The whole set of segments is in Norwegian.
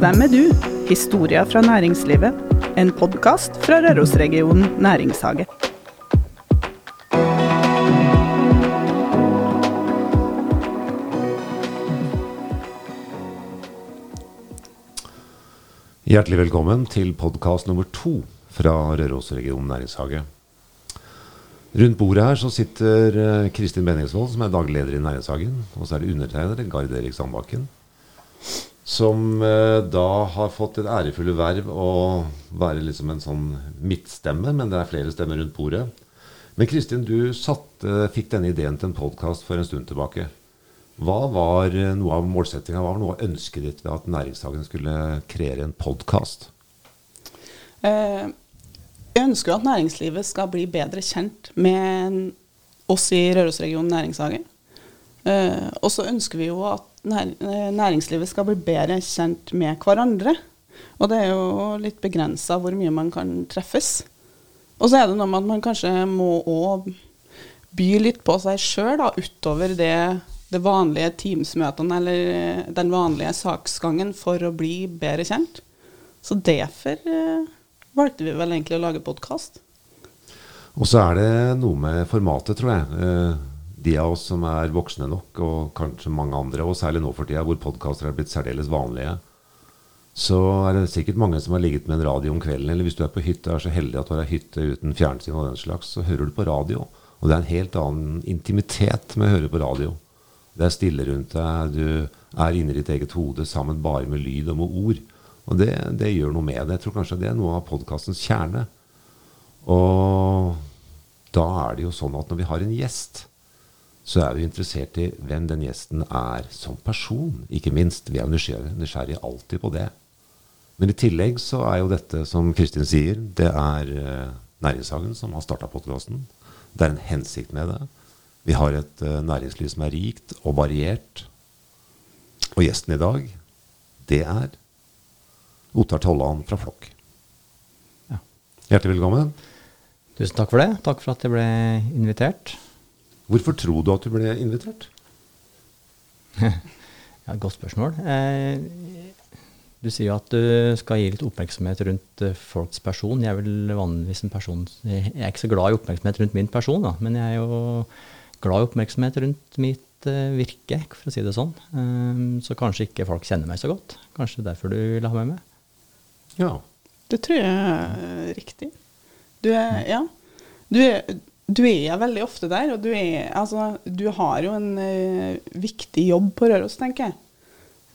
Hvem er du? Historia fra næringslivet. En podkast fra Rørosregionen næringshage. Hjertelig velkommen til podkast nummer to fra Rørosregionen næringshage. Rundt bordet her så sitter eh, Kristin Benningsvold, som er daglig leder i Næringshagen. Og så er det undertegnede, Gard Erik Sandbakken, som eh, da har fått et ærefulle verv å være liksom en sånn midtstemme, men det er flere stemmer rundt bordet. Men Kristin, du satte, fikk denne ideen til en podkast for en stund tilbake. Hva var eh, noe av målsettinga, hva var noe av ønsket ditt ved at Næringshagen skulle kreere en podkast? Eh, jeg ønsker at næringslivet skal bli bedre kjent med oss i Rørosregionen næringshage. Eh, og så ønsker vi jo at eh, næringslivet skal bli bedre kjent med hverandre. Og det er jo litt begrensa hvor mye man kan treffes. Og så er det noe med at man kanskje må òg by litt på seg sjøl, utover det, det vanlige Teams-møtene eller den vanlige saksgangen for å bli bedre kjent. Så derfor eh, valgte vi vel egentlig å lage podkast. Og så er det noe med formatet, tror jeg. De av oss som er voksne nok, og kanskje mange andre, og særlig nå for tida hvor podkaster er blitt særdeles vanlige, så er det sikkert mange som har ligget med en radio om kvelden. Eller hvis du er på hytte, er så heldig at du har hytte uten fjernsyn og den slags, så hører du på radio. Og det er en helt annen intimitet med å høre på radio. Det er stille rundt deg, du er inni ditt eget hode sammen bare med lyd og med ord. Og det, det gjør noe med det. Jeg tror kanskje det er noe av podkastens kjerne. Og da er det jo sånn at når vi har en gjest, så er vi interessert i hvem den gjesten er som person, ikke minst. Vi er nysgjerrige, alltid på det. Men i tillegg så er jo dette, som Kristin sier, det er eh, Næringshagen som har starta podkasten. Det er en hensikt med det. Vi har et eh, næringsliv som er rikt og variert. Og gjesten i dag, det er Ottar Tollan fra Flokk. Ja. Hjertelig velkommen. Tusen takk for det. Takk for at jeg ble invitert. Hvorfor tror du at du ble invitert? Ja, godt spørsmål. Eh, du sier jo at du skal gi litt oppmerksomhet rundt eh, folks person. Jeg er vel vanligvis en person Jeg er ikke så glad i oppmerksomhet rundt min person, da, men jeg er jo glad i oppmerksomhet rundt mitt eh, virke, for å si det sånn. Eh, så kanskje ikke folk kjenner meg så godt. Kanskje derfor du vil ha meg med. Ja. Det tror jeg er riktig. Du er Ja. Du er, du er veldig ofte der, og du er Altså, du har jo en uh, viktig jobb på Røros, tenker jeg.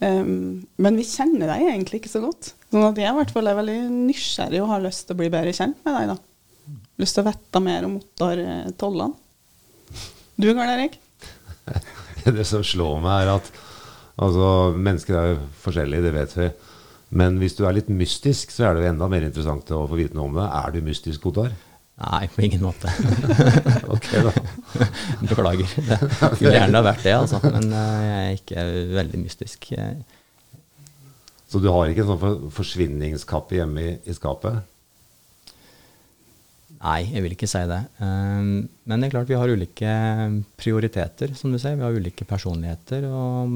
Um, men vi kjenner deg egentlig ikke så godt. Sånn at jeg i hvert fall er veldig nysgjerrig og har lyst til å bli bedre kjent med deg. da. Lyst til å vite mer om Ottar eh, Tollan. Du, Karl Erik? Det som slår meg, er at altså, mennesker er jo forskjellige, det vet vi. Men hvis du er litt mystisk, så er det jo enda mer interessant å få vite noe om det. Er du mystisk, Ottar? Nei, på ingen måte. Ok, da. Beklager. Det skulle gjerne ha vært det, altså. Men eh, jeg er ikke veldig mystisk. Så du har ikke en sånn for, forsvinningskappe hjemme i, i skapet? Nei, jeg vil ikke si det. Um, men det er klart vi har ulike prioriteter, som du sier. Vi har ulike personligheter. Og,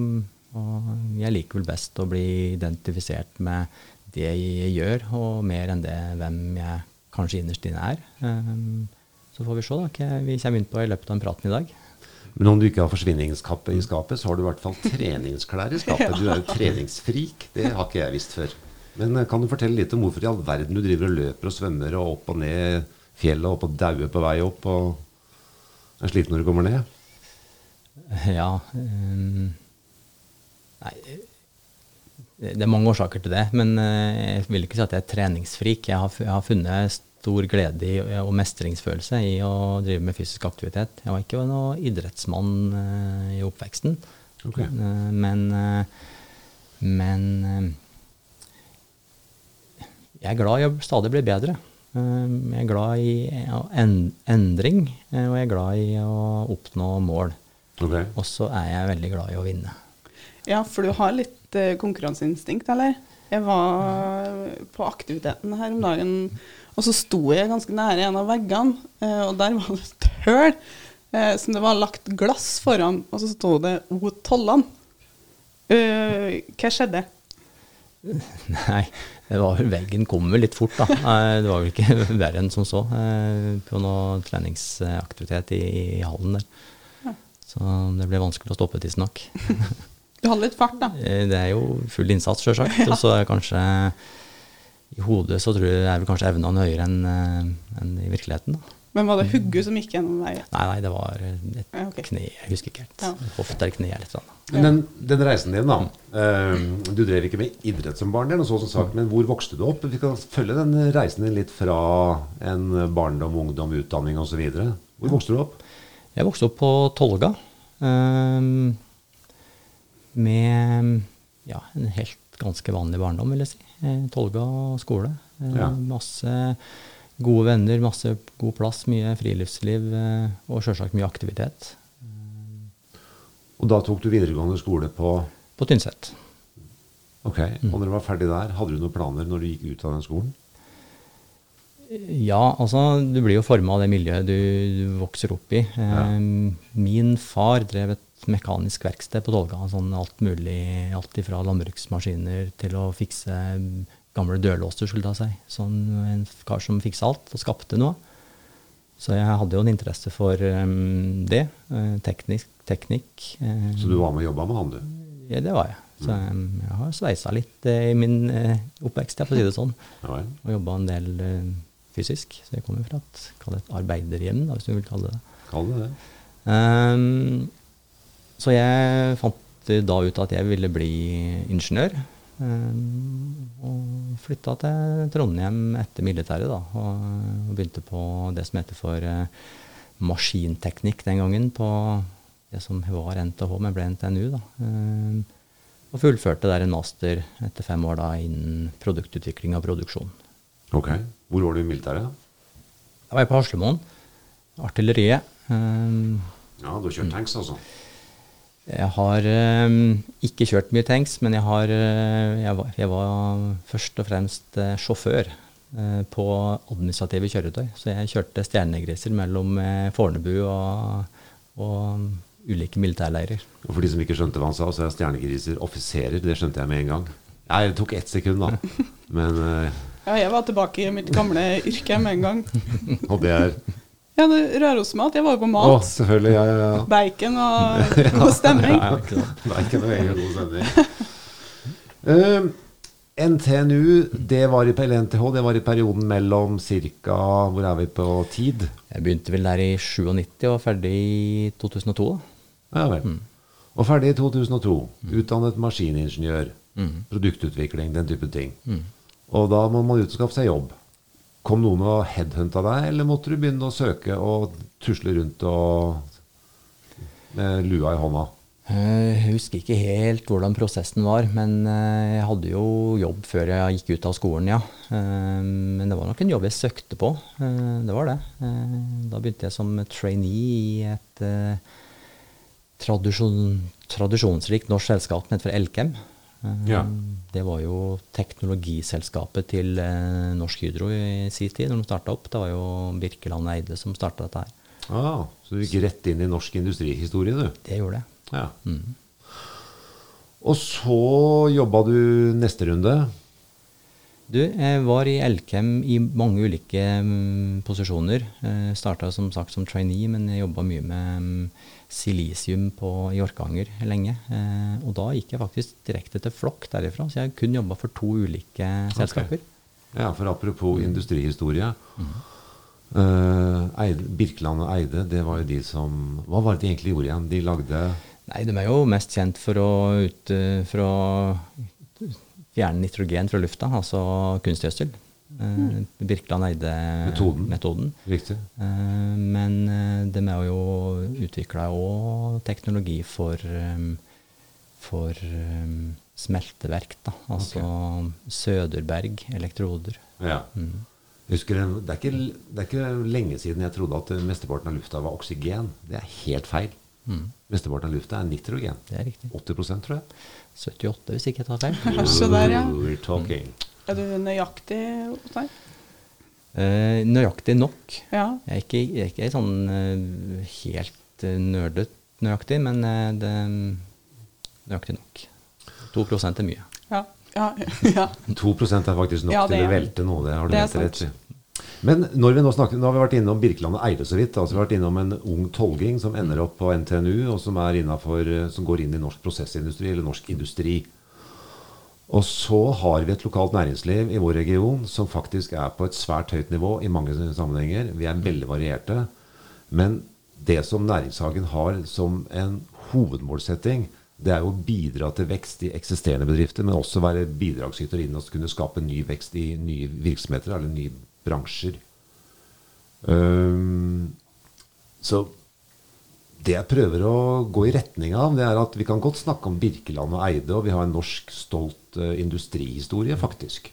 og jeg liker vel best å bli identifisert med det jeg gjør, og mer enn det hvem jeg kanskje innerst inne er. Um, så får vi se da, hva vi kommer inn på i løpet av en praten i dag. Men om du ikke har forsvinningskappe i skapet, så har du i hvert fall treningsklær i skapet. Du er jo treningsfrik. Det har ikke jeg visst før. Men eh, kan du fortelle litt om hvorfor i all verden du driver og løper og svømmer og opp og ned fjellet og opp og dauer på vei opp og er sliten når du kommer ned? Ja um, Nei, det er mange årsaker til det. Men eh, jeg vil ikke si at jeg er treningsfrik. Jeg har, jeg har funnet stor glede i, og mestringsfølelse i å drive med fysisk aktivitet. Jeg var ikke noen idrettsmann uh, i oppveksten. okay. uh, men uh, men eh, jeg er glad i å stadig bli bedre. Eh, Jeg er glad i en, endring, eh, og jeg er glad i å oppnå mål. Okay. Og så er jeg veldig glad i å vinne. Ja, for du har litt eh, konkurranseinstinkt, eller? Jeg var på aktiviteten her om dagen, og så sto jeg ganske nære en av veggene, eh, og der var det et høl eh, som det var lagt glass foran, og så sto det O. Tollan. Eh, hva skjedde? Nei, det var, veggen kom vel litt fort, da. Det var vel ikke verre enn som så. På noe treningsaktivitet i, i hallen der. Så det ble vanskelig å stoppe, tidsnok. Du hadde litt fart, da. Det er jo full innsats, sjølsagt. Og så er kanskje i hodet så tror jeg er vel kanskje evnene høyere enn en i virkeligheten. da. Men var det hugget som gikk gjennom deg? Nei, nei, det var et okay. kne, jeg husker ikke helt. Ja. Hofte eller kne eller et eller annet. Men den, den reisen din, da. Uh, du drev ikke med idrett som barn, så som sagt, men hvor vokste du opp? Vi kan følge den reisen din litt fra en barndom, ungdom, utdanning osv. Hvor vokste du opp? Jeg vokste opp på Tolga. Uh, med ja, en helt ganske vanlig barndom, vil jeg si. Eh, Tolga skole. Eh, Ja. Masse gode venner, masse god plass, mye friluftsliv eh, og sjølsagt mye aktivitet. Og da tok du videregående skole på På Tynset. Ok, og når du var ferdig der, hadde du noen planer når du gikk ut av den skolen? Ja, altså du blir jo forma av det miljøet du, du vokser opp i. Eh, Min far drev et mekanisk verksted på Tolga. Sånn alt mulig, alt ifra landbruksmaskiner til å fikse gamle dørlåser, skulle jeg si. Sånn en kar som fiksa alt og skapte noe. Så jeg hadde jo en interesse for um, det. eh, teknisk, teknikk. eh, Så du var med og jobba med han, du? ja, det var jeg. Så eh, jeg har sveisa litt eh, i min eh, oppvekst, jeg får si det sånn Ja ja. og jobba en del eh, fysisk. Så jeg kommer fra et, et arbeiderhjem, da, hvis du vil kalle det. Kall det det. Um, så jeg fant da ut at jeg ville bli ingeniør. Um, og flytta til Trondheim etter militæret, da. Og, og begynte på det som heter for uh, maskinteknikk den gangen. På det som var NTH, men ble NTNU. da. Um, og fullførte der en master etter fem år da innen produktutvikling og produksjon. Ok. Hvor var du i militæret? Da var på Haslemoen. Artilleriet. Um, Ja, du har kjørt tanks, altså? Jeg har um, ikke kjørt mye tanks, men jeg, har, eh, jeg, var, jeg var først og fremst sjåfør uh, på administrative kjøretøy. Så jeg kjørte stjernegriser mellom Fornebu og, og ulike militærleirer. Og for de som ikke skjønte hva han sa, så er stjernegriser offiserer. Det skjønte jeg med en gang. Nei, det tok ett sekund, da. Men eh, Ja, jeg var tilbake i mitt gamle yrke med en gang. Og det er Ja, det Rørosmat. Jeg var jo på Å, Oh, selvfølgelig. Ja, ja, ja. Bacon og god stemning. Ja, bacon og egen god stemning. Uh, NTNU, det var i, eller NTH, det var i perioden mellom ca. Hvor er vi på tid? Jeg begynte vel der i 97 og var ferdig i 2002. da. Ja vel. Og ferdig i 2002. Utdannet maskiningeniør. Produktutvikling, den type ting. Og da må man ut og skaffe seg jobb. Kom noen og headhunta deg, eller måtte du begynne å søke og tusle rundt og med lua i hånda? Eh, Jeg husker ikke helt hvordan prosessen var, men eh, jeg hadde jo jobb før jeg gikk ut av skolen, ja. Eh, Men det var nok en jobb jeg søkte på. Det var det. Da begynte jeg som trainee i et tradisjon, tradisjonsrikt norsk selskap nede for Elkem. Eh, Ja. Det var jo teknologiselskapet til eh, Norsk Hydro i sin tid, når de starta opp. Det var jo Birkeland Eide som starta dette her. Ah, så du gikk rett inn i norsk industrihistorie, du? Det gjorde jeg. Ja. Og så jobba du neste runde. Du, jeg var i Elkem i mange ulike mm, posisjoner. Jeg starta som sagt som trainee, men jeg jobba mye med mm, silisium på, i Orkanger lenge. Eh, og da gikk jeg faktisk direkte til Flokk derifra, så jeg kun jobba for to ulike selskaper. Ja, for apropos industrihistorie. Eh, Eide, Birkeland og Eide, det var jo de som Hva var det de egentlig gjorde igjen? De lagde Nei, de er jo mest kjent for å, ut, for å fjerne nitrogen fra lufta, altså kunstgjødsel. Eh, Birkeland Metoden. Eide-metoden. Riktig. Eh, Men eh, de har jo utvikla òg teknologi for, for smelteverk. Da. Altså Søderberg elektroder. Ja. Mm. husker, det, det, er ikke, det er ikke lenge siden jeg trodde at mesteparten av lufta var oksygen. Det er helt feil. Mesteparten av lufta er nitrogen. Det er riktig. 80% tror jeg. 78, hvis ikke jeg tar feil. We're talking. Er du nøyaktig, Ottar? Eh, nøyaktig nok. Ja. Jeg er ikke, jeg er ikke sånn eh, helt uh, nerdet nøyaktig, men det er nøyaktig nok. 2% er mye. ja. Ja, ja. 2 er faktisk nok til å velte noe. Det har du det helt rett i. Men når vi nå snakker, nå har vi vært innom Birkeland og Eide så vidt. altså Vi har vært innom en ung tolving som ender opp på NTNU, og som, er innenfor, eh, som går inn i norsk prosessindustri, eller norsk industri. Og så har vi et lokalt næringsliv i vår region som faktisk er på et svært høyt nivå i mange sammenhenger. Vi er veldig varierte. Men det som Næringshagen har som en hovedmålsetting, det er jo å bidra til vekst i eksisterende bedrifter, men også være bidragsyter inn og kunne skape ny vekst i nye virksomheter eller nye bransjer. Um, så det jeg prøver å gå i retning av, det er at vi kan godt snakke om Birkeland og Eide, og vi har en norsk stolt eh, industrihistorie, faktisk.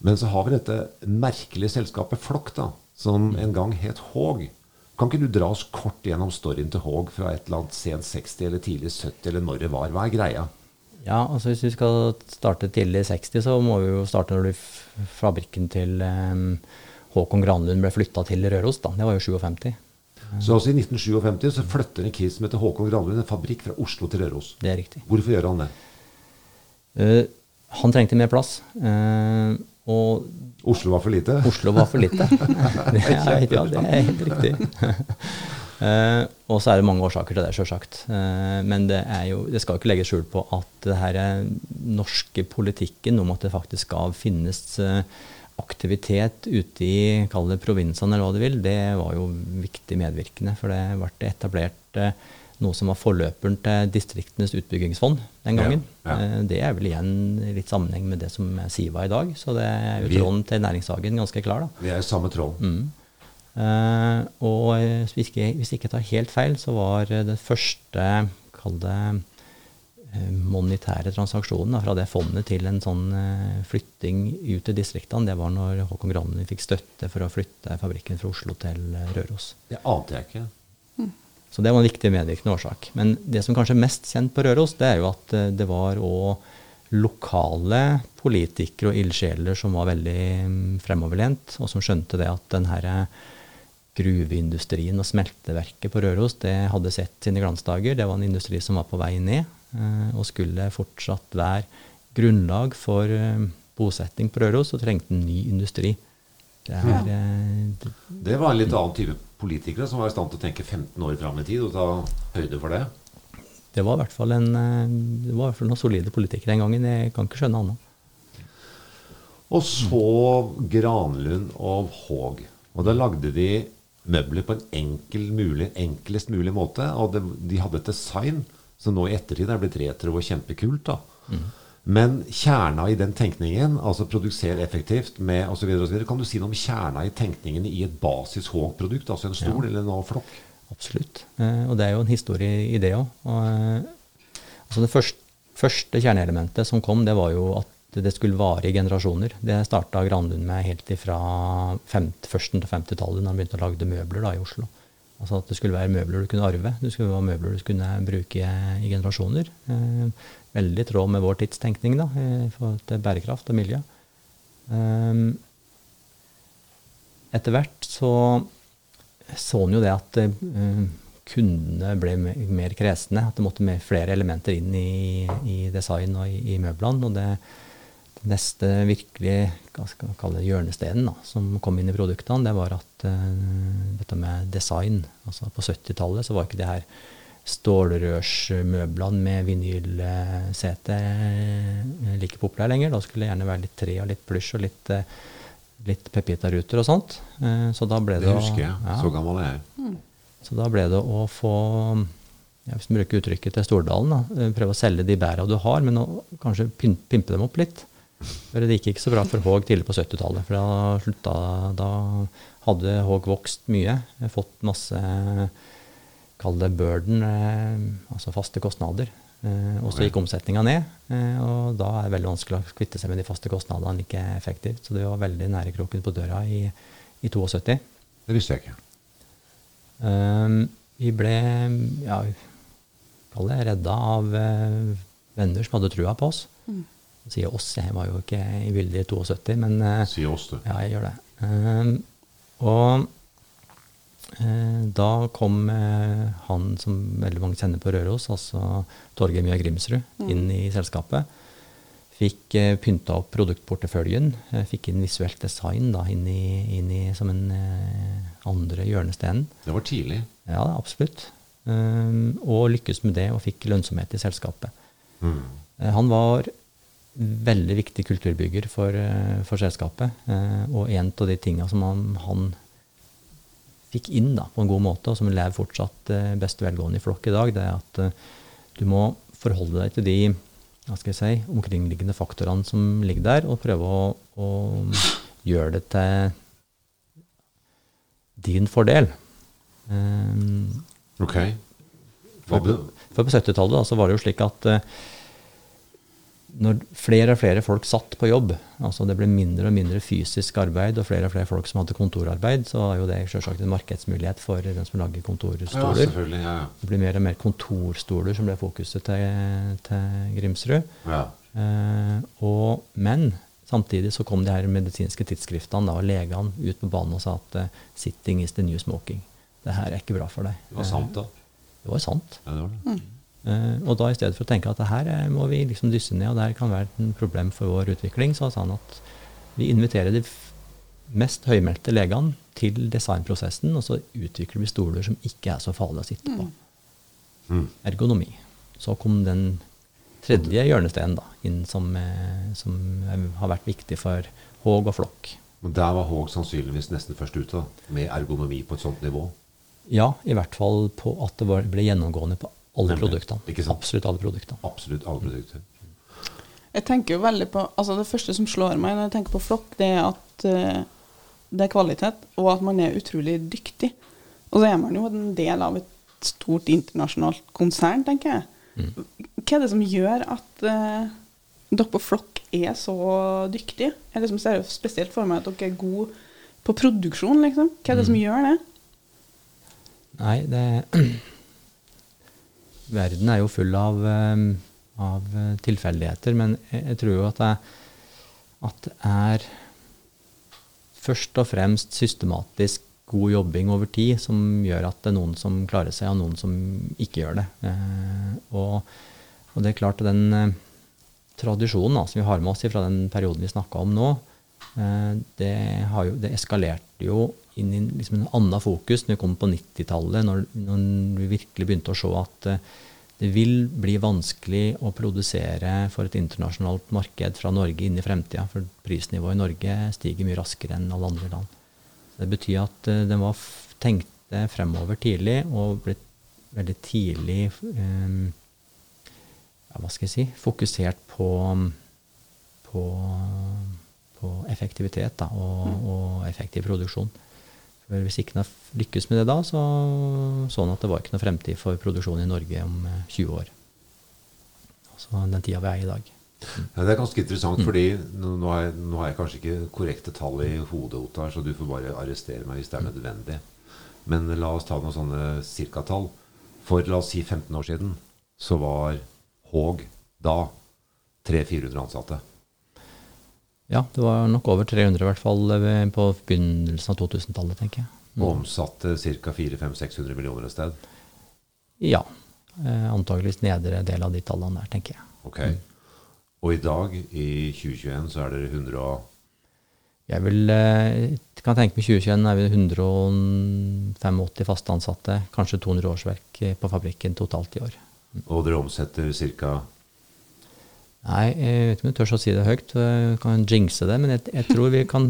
Men så har vi dette merkelige selskapet Flokk, da, som en gang het Haag. Kan ikke du dra oss kort gjennom storyen til Haag fra et eller annet sent 60 eller tidlig 70, eller når det var? Hva er greia? Ja, altså Hvis vi skal starte tidlig i 60, så må vi jo starte når fabrikken til um, Håkon Granlund ble flytta til Røros. da. Det var jo 57. Så altså i 1957 så flytter en kid som heter Håkon Granlund en fabrikk fra Oslo til Røros. Det er riktig. Hvorfor gjør han det? Uh, han trengte mer plass. Uh, og Oslo var for lite? Oslo var for lite. Det er, ja, det er helt riktig. Uh, og så er det mange årsaker til det, sjølsagt. Uh, men det, er jo, det skal jo ikke legges skjul på at det her norske politikken om at det faktisk skal finnes eh, aktivitet ute i kall det provinsene, eller hva du vil, det var jo viktig medvirkende. For det ble etablert eh, noe som var forløperen til Distriktenes utbyggingsfond den gangen. ja. ja. det er vel igjen litt sammenheng med det som er Siva i dag. Så det er jo tråden til Næringshagen ganske klar. da. Vi er i samme tråd. Mm. Uh, og eh, hvis ikke, hvis ikke tar helt feil, så var eh, det første, kall det eh, monetære transaksjonen da, fra det fondet til en sånn eh, flytting ut til distriktene, det var når Håkon Granli fikk støtte for å flytte fabrikken fra Oslo til eh, Røros. Det ante jeg ikke. Så det var en viktig medvirkende årsak. Men det som kanskje er mest kjent på Røros, det er jo at eh, det var òg lokale politikere og ildsjeler som var veldig mm, fremoverlent, og som skjønte det at den her eh, gruveindustrien og smelteverket på Røros det hadde sett sine glansdager. Det var en industri som var på vei ned, og skulle fortsatt være grunnlag for eh, bosetting på Røros, så trengte en ny industri. Det er, ja. det- Det var en litt annen type politikere som var i stand til å tenke 15 år fram i tid og ta høyde for det. Det var i hvert fall en, eh, det var i hvert fall noen solide politikere den gangen. Jeg kan ikke skjønne annet. Og så Granlund og Haag. Og da lagde de møbler på en enkel mulig, enklest mulig måte. Og de, de hadde et design som nå i ettertid er blitt retro og kjempekult. da. Men kjerna i den tenkningen, altså produsere effektivt med osv., kan du si noe om kjerna i tenkningen i et basis Haag-produkt, altså en stol eller en flokk? Absolutt. Eh, og det er jo en historie i det òg. Altså det første, første kjerneelementet som kom, det var jo at det skulle vare i generasjoner. Det starta Granlund med helt ifra femt, førsten til 50-tallet, da han begynte å lage møbler da, i Oslo. Altså at det skulle være møbler du kunne arve. Det skulle være møbler du kunne bruke i generasjoner. Eh, veldig i tråd med vår tidstenkning da, i forhold til bærekraft og miljø. Eh, etter hvert så så en jo det at eh, kundene ble me- mer kresne. At det måtte flere elementer inn i, i design og i, i møblene. Og det, neste virkelig hva skal man kalle det, hjørnestenen da, som kom inn i produktene, det var at uh, dette med design altså På 70-tallet så var ikke det her stålrørsmøblene med vinylsete eh, like populære lenger. Da skulle det gjerne være litt tre og litt plysj og litt eh, litt pepita-ruter og sånt. Eh, Så da ble det, Det husker jeg. Ja, Så gammel er jeg. så da ble det å få ja, Hvis man bruker uttrykket til Stordalen, da, prøve å selge de bæra du har, men å kanskje pimpe dem opp litt. Det gikk ikke så bra for Haag tidlig på 70-tallet. For da, slutta, da hadde Haag vokst mye. Fått masse Kall det burden, eh, altså faste kostnader. Eh, og så gikk omsetninga ned, eh, og da er det veldig vanskelig å kvitte seg med de faste kostnadene like effektivt. Så det var veldig nære kroken på døra i, i 72. Det visste jeg ikke. Ehm, vi ble ja, kall det redda av venner som hadde trua på oss. Sier oss, jeg var jo ikke i bildet i 72, men Sier oss, du. ja, jeg gjør det. Ehm, og eh, da kom eh, han som veldig mange kjenner på Røros, altså Torgeir Mjø Grimsrud, inn i selskapet. Fikk eh, pynta opp produktporteføljen. eh, Fikk inn visuelt design da, inn i, inn i, som en eh, andre hjørnestenen. Det var tidlig. Ja, absolutt. Um, og lykkes med det og fikk lønnsomhet i selskapet. Mm. Eh, han var veldig viktig kulturbygger for, eh, for selskapet. Eh, og en av de tinga som han, han fikk inn da, på en god måte, og som lever fortsatt eh, best velgående i flokk i dag, det er at du må forholde deg til de hva skal jeg si, omkringliggende faktorene som ligger der, og prøve å, å gjøre det til din fordel. Um, Ok. For, for på 70-tallet var det jo slik at når flere og flere folk satt på jobb, altså det ble mindre og mindre fysisk arbeid, og flere og flere folk som hadde kontorarbeid, så var jo det selvsagt en markedsmulighet for den som lager ja, kontorstoler. selvfølgelig. Ja, det ble mer og mer kontorstoler som ble fokuset til, til Grimsrud. ja. Eh, og, men samtidig så kom de her medisinske tidsskriftene da, og legene ut på banen og sa at eh, 'sitting is the new smoking'. Det her er ikke bra for deg. Det var sant, da. Eh, Det var sant. Ja, det var det. Eh, og da i stedet for å tenke at det her eh, må vi liksom dysse ned, og det her kan være et problem for vår utvikling, så sa han at vi inviterer de mest høymælte legene til designprosessen, og så utvikler vi stoler som ikke er så farlige å sitte på. Mm. Ergonomi. Så kom den tredje hjørnesteinen da, inn som, eh, som eh, har vært viktig for Haag og Flokk. Men der var Haag sannsynligvis nesten først ute, da, med ergonomi på et sånt nivå. Ja, i hvert fall på at det ble gjennomgående på alle produktene. Ikke sant? Absolutt alle produktene. Absolutt alle produkter. Jeg tenker jo veldig på altså Det første som slår meg når jeg tenker på flokk, det er at uh, det er kvalitet, og at man er utrolig dyktig. Og så er man jo en del av et stort internasjonalt konsern, tenker jeg. Hva er det som gjør at uh, dere på Flokk er så dyktige? Jeg liksom ser jo spesielt for meg at dere er gode på produksjon, liksom. Hva er det som gjør det? Nei, det Verden er jo full av, eh, av eh, tilfeldigheter, men jeg, tror jo at det, at det er først og fremst systematisk god jobbing over tid som gjør at det er noen som klarer seg, og noen som ikke gjør det. Eh, og, og det er klart den eh, tradisjonen da, som vi har med oss fra den perioden vi snakka om nå, det, jo, det eskalerte jo inn i liksom en annen fokus når vi kom på 90-tallet, når, når vi virkelig begynte å se at eh, det vil bli vanskelig å produsere for et internasjonalt marked fra Norge inn i fremtida, for prisnivået i Norge stiger mye raskere enn alle andre land. Det betyr at uh, den var tenkte fremover tidlig og ble veldig tidlig um, ja, hva skal jeg si, fokusert på, på, på effektivitet da, og, og effektiv produksjon. For hvis ikke en har lykkes med det da, så sånn at det var ikke noe fremtid for produksjon i Norge om eh, 20 år. Altså den tida vi er i i dag. Ja, det er ganske interessant, fordi nå, nå, har jeg, nå har jeg kanskje ikke korrekte tall i hodet, Ottar, så du får bare arrestere meg hvis det er nødvendig. Men la oss ta noen sånne cirkatall. For la oss si 15 år siden så var Haag da 300-400 ansatte. Ja, det var nok over 300 i hvert fall eh, på begynnelsen av 2000-tallet, tenker jeg. Og omsatte ca. 400-500-600 millioner et sted. Ja. Eh, antageligvis nedre del av de tallene der, tenker jeg. Ok. Og i dag, i 2021, så er dere 100 og Jeg vil, eh, kan tenke meg 2021 er vi 185 fast ansatte, kanskje 200 årsverk eh, på fabrikken totalt i år. Og dere omsetter ca. Nei, jeg vet ikke om jeg tør å si det høyt, jeg kan jinxe det, men jeg, jeg tror vi kan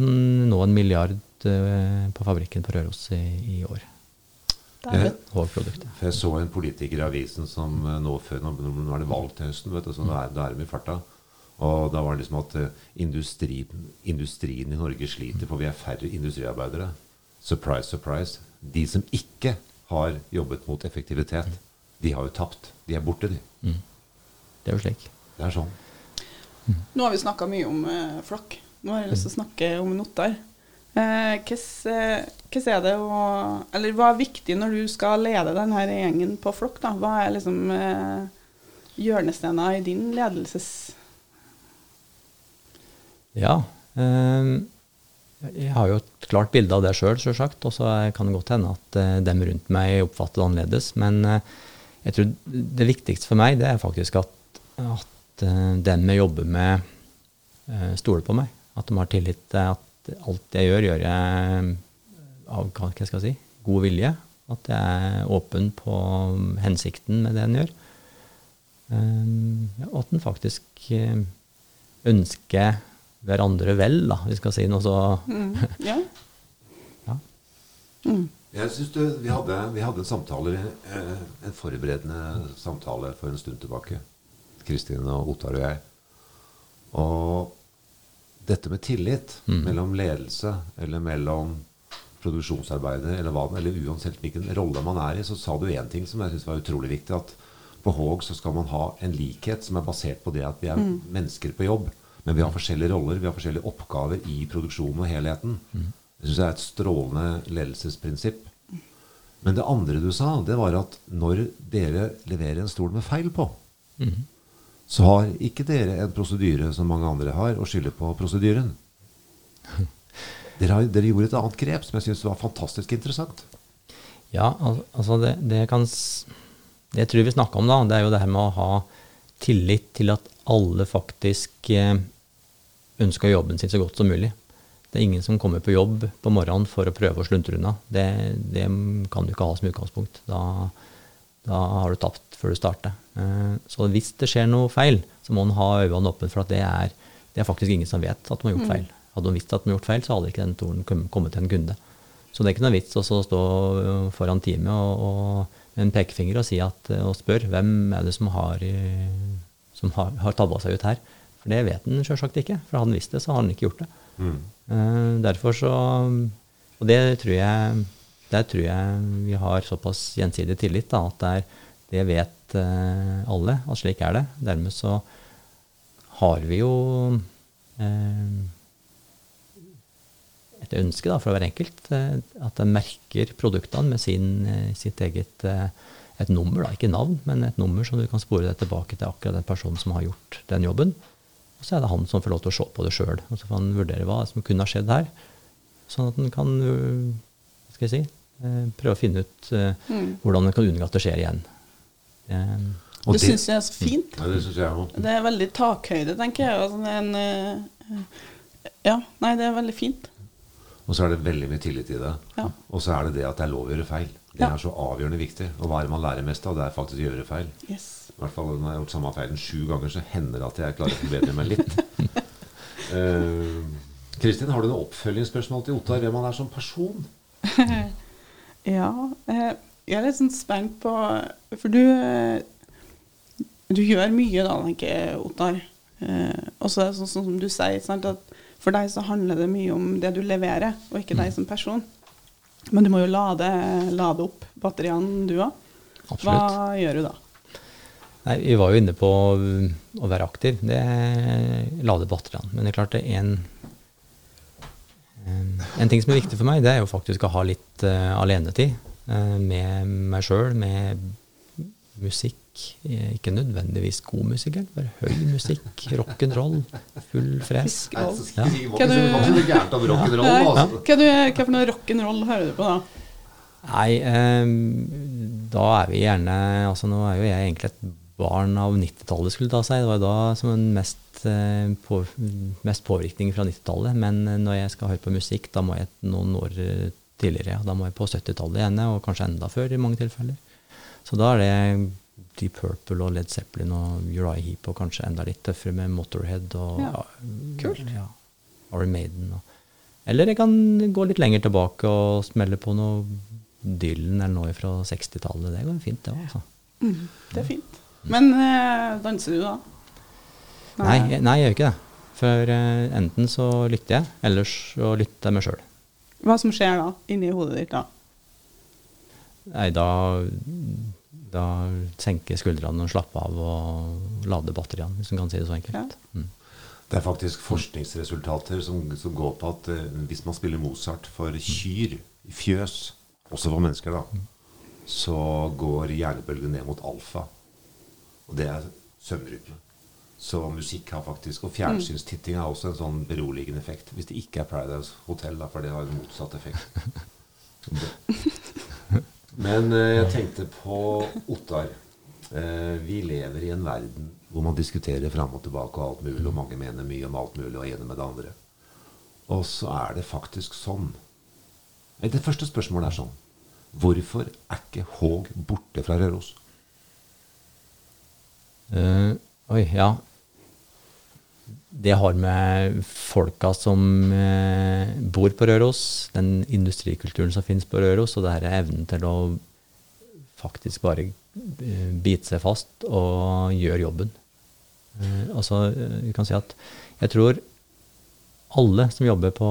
nå en milliard eh, på fabrikken på Røros i, i år. Jeg, jeg så en politiker i avisen som eh, nå før Nå nå er det valg til høsten, vet du, så da er, da er de i farta. Og da var det liksom at eh, industri, industrien i Norge sliter, for vi er færre industriarbeidere. Surprise, surprise. De som ikke har jobbet mot effektivitet, de har jo tapt. De er borte, de. Det er jo slik. Det er sånn. Nå har vi snakka mye om eh, flokk. Nå har jeg lyst til å snakke om noter. Eh, Hvordan eh, er det å Eller hva er viktig når du skal lede denne gjengen på flokk? da? Hva er liksom eh, hjørnestener i din ledelses... Ja. eh, jeg har jo et klart bilde av det sjøl, sjølsagt. Og så kan det godt hende at eh, dem rundt meg oppfatter det annerledes. Men eh, jeg tror det viktigste for meg, det er faktisk at, at eh, dem jeg jobber med eh, stoler på meg. At de har tillit til at alt jeg gjør, gjør jeg av hva skal jeg si, god vilje. At jeg er åpen på hensikten med det en gjør. Eh, og at en faktisk eh, ønsker hverandre vel, da, vi skal si noe så Mm. Ja. ja. Mm. Jeg synes du, vi, hadde, vi hadde en samtale, eh, en forberedende samtale for en stund tilbake. Kristin og Ottar og jeg. Og dette med tillit Mm. mellom ledelse eller mellom produksjonsarbeidere eller hva eller uansett hvilken rolle man er i, så sa du én ting som jeg synes var utrolig viktig. At på Håg så skal man ha en likhet som er basert på det at vi er mennesker på jobb. Men vi har forskjellige roller, vi har forskjellige oppgaver i produksjonen og helheten. Det syns jeg er et strålende ledelsesprinsipp. Men det andre du sa, det var at når dere leverer en stol med feil på, Mhm. Så har ikke dere en prosedyre som mange andre har, og skylder på prosedyren. Dere, har, dere gjorde et annet grep som jeg syns var fantastisk interessant. Ja, al altså det, det, kan, det jeg tror vi snakka om da, det er jo det her med å ha tillit til at alle faktisk eh, ønsker jobben sin så godt som mulig. Det er ingen som kommer på jobb på morgenen for å prøve å sluntre unna. Det, det kan du ikke ha som utgangspunkt. Da, da har du tapt før du starter. Eh, så hvis det skjer noe feil, så må en ha øynene åpne for at det er, det er faktisk ingen som vet at de har gjort feil. Hadde de visst at de har gjort feil, så hadde ikke den toren kommet til en kunde. Så det er ikke noe vits å stå foran teamet og, og med en pekefinger og, si at, og spørre hvem er det som har, som har, har tabba seg ut her. For det vet han sjølsagt ikke. For hadde han visst det, så har han ikke gjort det. Mm. derfor så Og det tror jeg der tror jeg vi har såpass gjensidig tillit da, at det, er, det vet eh, alle at slik er det. Dermed så har vi jo eh, et ønske da, for være enkelt, eh, at en merker produktene med sin, eh, sitt eget eh, et nummer, da, ikke navn, men et nummer som du kan spore deg tilbake til akkurat den personen som har gjort den jobben. Og så er det han som får lov til å se på det sjøl, og så får han vurdere hva som kunne ha skjedd her. Sånn at han kan øh, hva skal jeg si, eh, prøve å finne ut eh, Mm. hvordan en kan unngå at det skjer igjen. Eh, Og Det syns jeg er så fint. Ja, det synes jeg også. Det er veldig takhøyde, tenker jeg. Altså, en, eh, ja, nei, det er veldig fint. Og så er det veldig mye tillit i det. Ja. Og så er det det at det er lov å gjøre feil. Det Ja. er så avgjørende viktig. Og hva er det man lærer mest av? Det er faktisk å gjøre feil. Yes. I hvert fall når jeg har gjort samme feilen sju ganger, så hender det at jeg klarer å forbedre meg litt. Kristin, Kristin, har du noe oppfølgingsspørsmål til Ottar? Hvem han er som person? Ja, eh, jeg er litt sånn spent på For du, eh, du gjør mye da, tenker jeg, Ottar. Eh, og så er det sånn som du sier, sant, at for deg så handler det mye om det du leverer, og ikke deg som person. Men du må jo lade, lade opp batteriene du òg. Hva gjør du da? Nei, vi var jo inne på å være aktiv. Det lader batteriene. Men det er klart det er en, en ting som er viktig for meg, det er jo faktisk å ha litt uh, alenetid uh, med meg sjøl, med musikk. Eh, Ikke nødvendigvis god musikk, bare høy musikk. Rock'n'roll. Full fres. Ja. Hva, du, for noe rock'n'roll hører du på da? Nei, um, da er vi gjerne altså Nå er jo jeg egentlig et barn av 90-tallet, skulle ta seg. Det var jo da som en mest, eh, på, mest påvirkning fra 90-tallet. Men eh, når jeg skal høre på musikk, da må jeg noen år eh, tidligere. Ja. Da må jeg på 70-tallet gjerne, og kanskje enda før i mange tilfeller. Så da er det Deep Purple og Led Zeppelin og Uriah Heap og kanskje enda litt tøffere med Motorhead og Ja, kult. Ja, Iron Maiden. Og, eller jeg kan gå litt lenger tilbake og smelle på noe Dylan eller noe fra 60-tallet. Det går fint, det òg. Altså. Mm, det er fint. Men øh, danser du da? Nei, jeg, nei, jeg gjør ikke det. For uh, enten så lytter jeg, eller så lytter jeg meg sjøl. Hva som skjer da, inni hodet ditt da? Nei, da, da senker skuldrene og slapper av og lader batteriene, hvis man kan si det så enkelt. Ja. Mm. Det er faktisk forskningsresultater som, som går på at uh, hvis man spiller Mozart for kyr i fjøs, også for mennesker, da, så går hjernebølgen ned mot alfa. Og det er søvnrytme. Så musikk har faktisk Og fjernsynstitting har også en sånn beroligende effekt. Hvis det ikke er Paradise Hotel, da, for det har en motsatt effekt. Men eh, jeg tenkte på Ottar. Eh, vi lever i en verden hvor man diskuterer fram og tilbake og alt mulig, og mange mener mye om alt mulig og er enig med det andre. Og så er det faktisk sånn Det første spørsmålet er sånn Hvorfor er ikke Håg borte fra Røros? Uh, oi, ja. Det har med folka som eh, bor på Røros, den industrikulturen som finnes på Røros, og det her evnen til å faktisk bare eh, bite seg fast og gjøre jobben. Eh, altså, eh, vi kan si at jeg tror alle som jobber på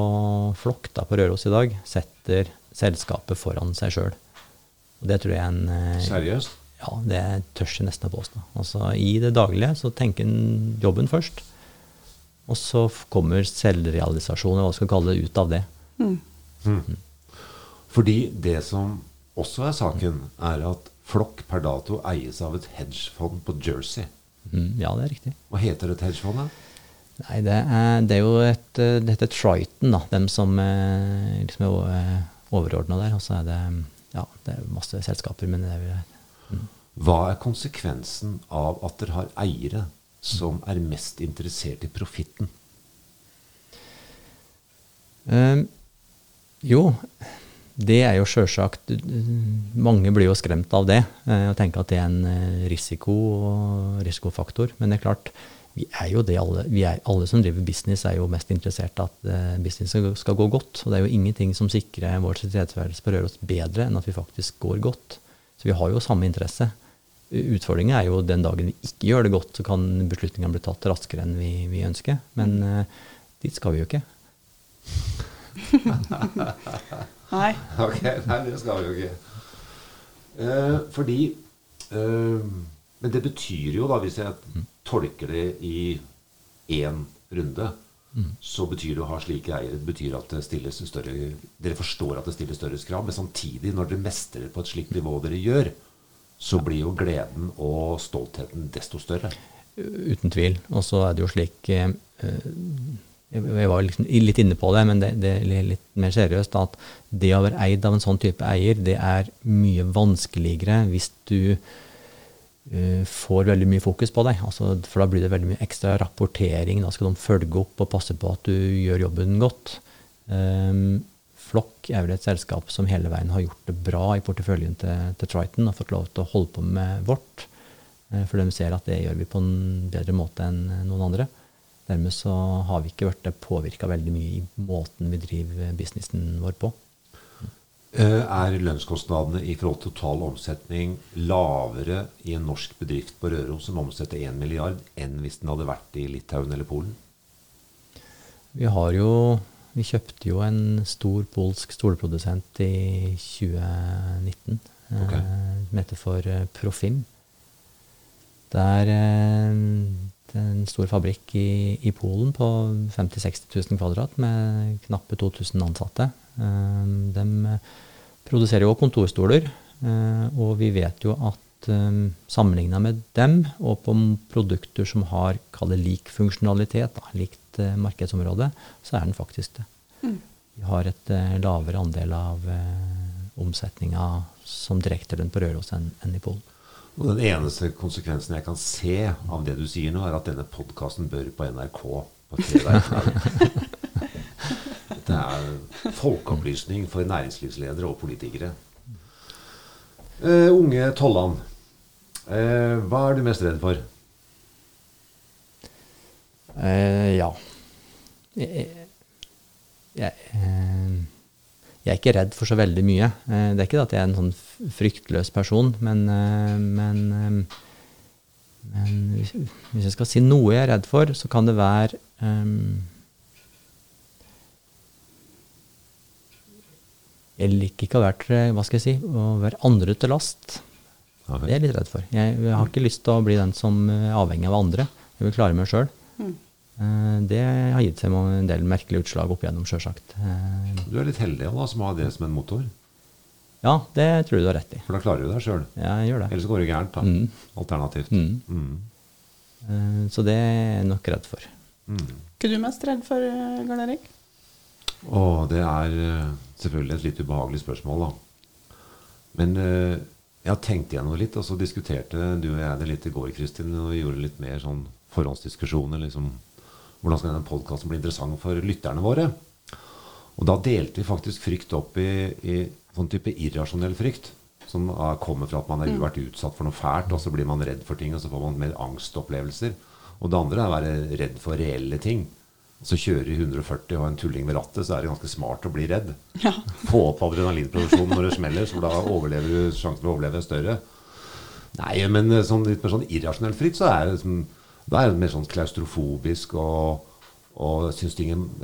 Flokta på Røros i dag, setter selskapet foran seg sjøl. Og det tror jeg er en eh, Seriøst? ja, det tør jeg nesten å påstå. Altså, I det daglige så tenker en jobben først. Og så kommer selvrealisasjon, eller hva skal vi kalle det, ut av det. Fordi det som også er saken, er at Flokk per dato eies av et hedgefond på Jersey. Mm, ja, det er riktig. Hva heter dette hedgefondet? Nei, det er, det er jo et eh, Det heter Triton, da. Dem som eh, liksom er overordna der. Og så er det ja, det er masse selskaper, men det er vel Hva er konsekvensen av at dere har eiere som er mest interessert i profitten? Eh, jo, det er jo sjølsagt Mange blir jo skremt av det eh, og tenker at det er en eh, risiko og risikofaktor. Men det er klart, vi er jo det alle. Er, alle som driver business, er jo mest interessert i at eh, business skal gå godt. Og det er jo ingenting som sikrer vår tilstedeværelse på Røros bedre enn at vi faktisk går godt. Så vi har jo samme interesse. Utfordringen er jo den dagen vi ikke gjør det godt, så kan beslutningene bli tatt raskere enn vi, vi ønsker. Men uh, dit skal vi jo ikke. Nei. Ok, Nei, det skal vi jo ikke. Uh, fordi uh, Men det betyr jo, da, hvis jeg tolker det i én runde, så betyr det å ha slike eiere det betyr at det stilles større Dere forstår at det stilles større krav, men samtidig, når dere mestrer på et slikt nivå dere gjør, så blir jo gleden og stoltheten desto større. Uten tvil. Og så er det jo slik eh, eh, Jeg var liksom litt inne på det, men det, det er litt mer seriøst. At det å være eid av en sånn type eier, det er mye vanskeligere hvis du eh, får veldig mye fokus på deg. Altså, for da blir det veldig mye ekstra rapportering. Da skal de følge opp og passe på at du gjør jobben godt. Um, Flokk er vel et selskap som hele veien har gjort det bra i porteføljen til, til Triton og fått lov til å holde på med vårt. Eh, For de ser at det gjør vi på en bedre måte enn noen andre. Dermed så har vi ikke vært påvirka veldig mye i måten vi driver businessen vår på. Eh, Er lønnskostnadene i forhold til total omsetning lavere i en norsk bedrift på Røros som omsetter 1 milliard, enn hvis den hadde vært i Litauen eller Polen? Vi har jo Vi kjøpte jo en stor polsk stolprodusent i 2019. Ok. eh, Som heter for eh, Profim. Det er eh, en stor fabrikk i, i Polen på 50 000-60 000 kvadrat med knappe 2000 ansatte. De produserer jo kontorstoler, og vi vet jo at sammenligna med dem, og på produkter som har kall det lik funksjonalitet, da, likt uh, markedsområde, så er den faktisk det. Vi har et uh, lavere andel av uh, omsetninga som direktelønn på Røros enn enn i Polen. Og Den eneste konsekvensen jeg kan se av det du sier nå, er at denne podkasten bør på NRK på fredag ettermiddag. Det er folkeopplysning for næringslivsledere og politikere. Uh, unge Tollan, eh, hva er du mest redd for? Eh, ja. Jeg, jeg, eh, jeg er ikke redd for så veldig mye. Eh, det er ikke at jeg er en sånn fryktløs person, men, eh, men, eh, men hvis jeg skal si noe jeg er redd for, så kan det være um, Jeg liker ikke å være, hva skal jeg si, å være andre til last. Ja. Det er jeg litt redd for. Jeg, jeg har ikke lyst til å bli den som er avhengig av andre. Jeg vil klare meg sjøl. Det har gitt seg en del merkelige utslag opp igjennom, sjølsagt. Eh, Du er litt heldig da, som har det som en motor. Ja, det tror jeg du har rett i. For da klarer du deg sjøl. Jeg gjør det. Ellers går det gærent. da. Mm. Alternativt. Mm. Mm. Eh, Så det er jeg nok redd for. Mm. Hva er du mest redd for, Garn Erik? Å, det er eh, selvfølgelig et litt ubehagelig spørsmål, da. Men eh, Jeg har tenkt igjennom det litt, og så diskuterte du og jeg det litt i går, Kristin. Og vi gjorde litt mer sånn forhåndsdiskusjoner. Liksom, hvordan skal denne podkasten bli interessant for lytterne våre? Og da delte vi faktisk frykt opp i, i sånn type irrasjonell frykt. Som er, kommer fra at man har vært utsatt for noe fælt, og så blir man redd for ting, og så får man mer angstopplevelser. Og det andre er å være redd for reelle ting. Så kjører i 140 og en tulling ved rattet, så er det ganske smart å bli redd. Ja. Få opp adrenalinproduksjonen når det smeller, så da overlever du, sjansen for å overleve er større. Nei, men sånn, litt mer sånn irrasjonelt fritt, så er det, sånn, det er mer sånn klaustrofobisk og, og jeg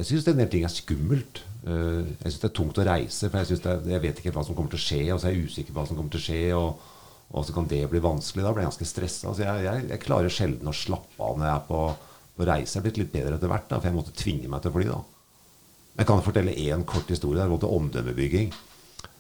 syns en del ting er skummelt. Uh, jeg syns det er tungt å reise, for jeg, er, jeg vet ikke hva som kommer til å skje. Og så er jeg usikker på hva som kommer til å skje, og, og så kan det bli vanskelig. Da blir jeg ganske stressa. Altså jeg, jeg, jeg, klarer sjelden å slappe av når jeg er på, på reise. Jeg blitt litt bedre etter hvert, da, for jeg måtte tvinge meg til å fly. da. Jeg kan fortelle én kort historie. Det var til omdømmebygging.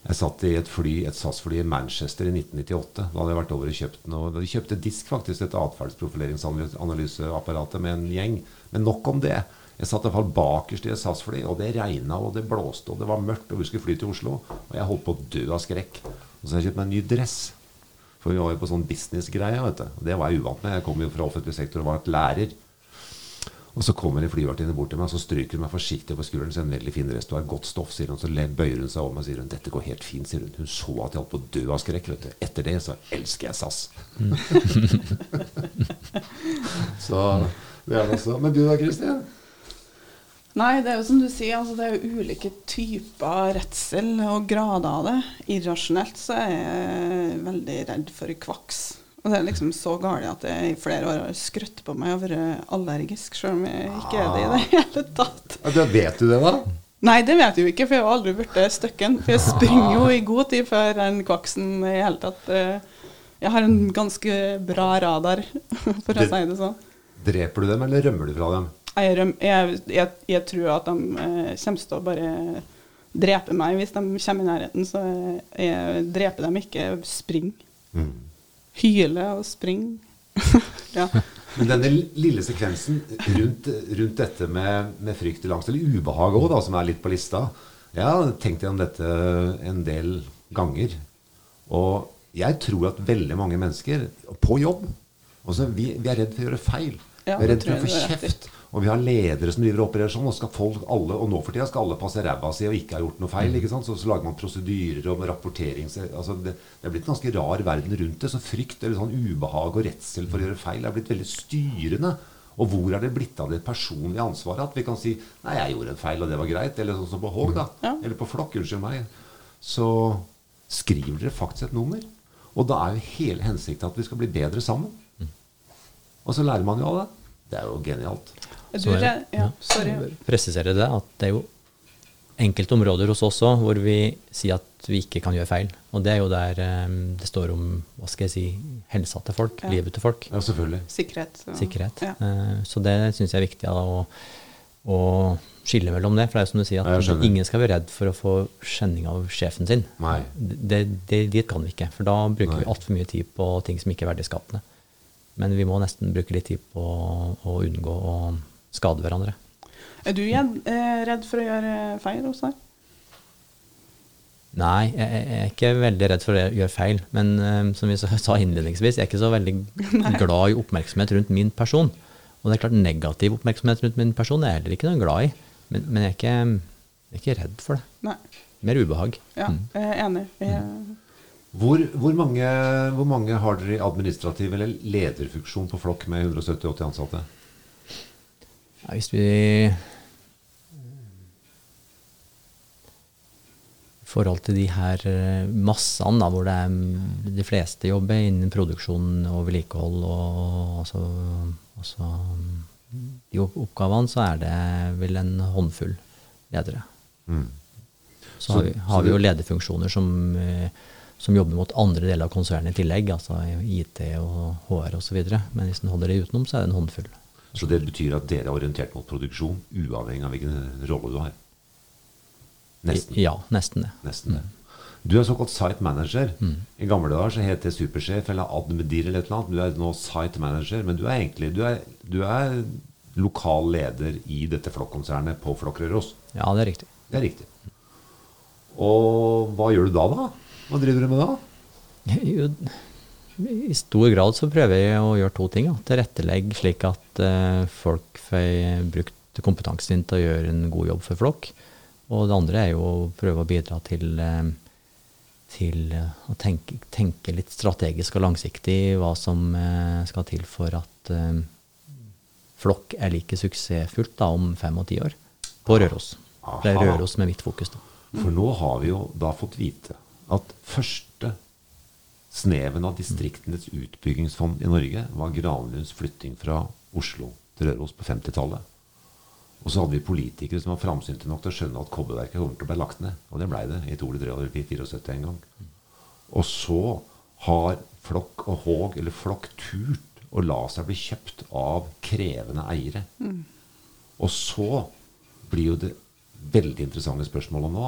Jeg satt i et fly, et SAS-fly i Manchester i 1998. Da hadde jeg vært over og kjøpt noe. De kjøpte Disk, faktisk, et atferdsprofileringsanalyseapparatet med en gjeng. Men nok om det. Jeg satt i hvert fall bakerst i et SAS-fly, og det regna og det blåste og det var mørkt, og vi skulle fly til Oslo. Og jeg holdt på å dø av skrekk. Og så har jeg kjøpt meg en ny dress. For vi var jo på sånn business-greie. vet du. Det var jeg uvant med. Jeg kom jo fra offentlig sektor og var lærer. Og så kommer en flyvertinne bort til meg og så stryker hun meg forsiktig på skulderen. Så en veldig fin rest, du har godt stoff, sier hun. Så bøyer hun seg over meg og sier hun, dette går helt fint. sier Hun Hun så at jeg holdt på å dø av skrekk. vet du. Etter det så elsker jeg SAS. Mm. så det er det også. Men du da, Kristin? Nei, det er jo som du sier, altså det er jo ulike typer redsel og grader av det. Irrasjonelt så er jeg veldig redd for kvaks. Og det er liksom så galt at jeg i flere år har skrøtt på meg og vært allergisk, selv om jeg ikke er det i det hele tatt. Ja, vet du det, da? Nei, det vet jeg jo ikke, for jeg har aldri blitt støkken. For jeg springer jo i god tid før den kvaksen i hele tatt eh, Jeg har en ganske bra radar, for å si det sånn. Dreper du dem, eller rømmer du fra dem? Jeg, jeg, jeg, jeg tror at de eh, kommer til å bare drepe meg hvis de kommer i nærheten. Så jeg, dreper dem ikke, springer. Mm. Hyle og spring. ja. Men denne lille sekvensen rundt, rundt dette med, med frykt til langs, eller ubehag òg, som er litt på lista Jeg har tenkt gjennom dette en del ganger. Og jeg tror at veldig mange mennesker på jobb også, vi, vi er redd for å gjøre feil. Ja, vi er redd for å få kjeft. Og vi har ledere som driver og opererer sånn. Og, skal folk alle, og nå for tida skal alle passe ræva si og ikke ha gjort noe feil. ikke sant? Så, så lager man prosedyrer og rapportering. Altså det, det, er blitt en ganske rar verden rundt det. Så frykt eller sånn ubehag og redsel for å gjøre feil er blitt veldig styrende. Og hvor er det blitt av det personlige ansvaret? At vi kan si 'Nei, jeg gjorde en feil, og det var greit.' Eller sånn som på Håg, da. Ja. Eller på Flokk. Unnskyld meg. Så skriver dere faktisk et nummer. Og da er jo hele hensikten at vi skal bli bedre sammen. Mm. Og så lærer man jo av det. Det er jo genialt. Så jeg, ja, presisere det at det er jo enkelte områder hos oss òg hvor vi sier at vi ikke kan gjøre feil. Og det er jo der um, det står om hva skal jeg si, helsa til folk, ja. livet til folk. Ja, selvfølgelig. Sikkerhet. Så, Sikkerhet. Ja. Uh, så det syns jeg er viktig da, å, å, skille mellom det. For det er jo som du sier, at ingen skal være redd for å få kjenning av sjefen sin. Nei. Det, det, dit kan vi ikke. For da bruker Nei. vi altfor mye tid på ting som ikke er verdiskapende. Men vi må nesten bruke litt tid på å unngå å skade hverandre. Er du eh, redd for å gjøre feil hos deg? Nei, jeg er ikke veldig redd for å gjøre feil. Men um, som vi sa innledningsvis, jeg er ikke så veldig glad i oppmerksomhet rundt min person. Og det er klart, negativ oppmerksomhet rundt min person er jeg heller ikke noe glad i. Men, men jeg, er ikke, jeg, er ikke, redd for det. Nei. Mer ubehag. Ja, mm. jeg er enig. Jeg... Hvor, hvor, mange, hvor, mange, har dere i administrativ eller lederfunksjon på Flokk med 170-80 ansatte? Ja, hvis vi I forhold til de her eh, massene da, hvor det er, de fleste jobber innen produksjon og vedlikehold og altså, altså, de oppgavene, så er det vel en håndfull ledere. Mm. Så, så, har vi, har vi jo lederfunksjoner som, eh, som, jobber mot andre deler av konsernet i tillegg, altså IT og HR osv. Men hvis en holder det utenom, så er det en håndfull. Så det betyr at dere er orientert mot produksjon, uavhengig av hvilken rolle du har? Nesten. Ja, nesten det. Nesten det. Du er såkalt site manager. Mm. I gamle dager så het det supersjef eller admedir eller et eller annet. Du er nå site manager, men du er egentlig du er, du er lokal leder i dette Flokk-konsernet på Flokkrøros. Ja, det er riktig. Det er riktig. Og hva gjør du da, da? Hva driver du med da? Jo, I stor grad så prøver jeg å gjøre to ting. Da. Tilrettelegge slik at eh, folk får brukt kompetansen sin til å gjøre en god jobb for flokk. Og det andre er jo å prøve å bidra til, eh, til eh, å tenke, tenke litt strategisk og langsiktig hva som skal til for at flokk er like suksessfullt da, om fem og ti år på Røros. Det er Røros med mitt fokus. da. For nå har vi jo da fått vite at første sneven av distriktenes utbyggingsfond i Norge var Granlunds flytting fra Oslo til Røros på 50-tallet. Og så hadde vi politikere som var framsynte nok til å skjønne at kobberverket kommer til å bli lagt ned. Og det blei det i 74 en gang. Og så har Flokk og Håg, eller Flokk, turt å la seg bli kjøpt av krevende eiere. Og så blir jo det veldig interessante spørsmålet nå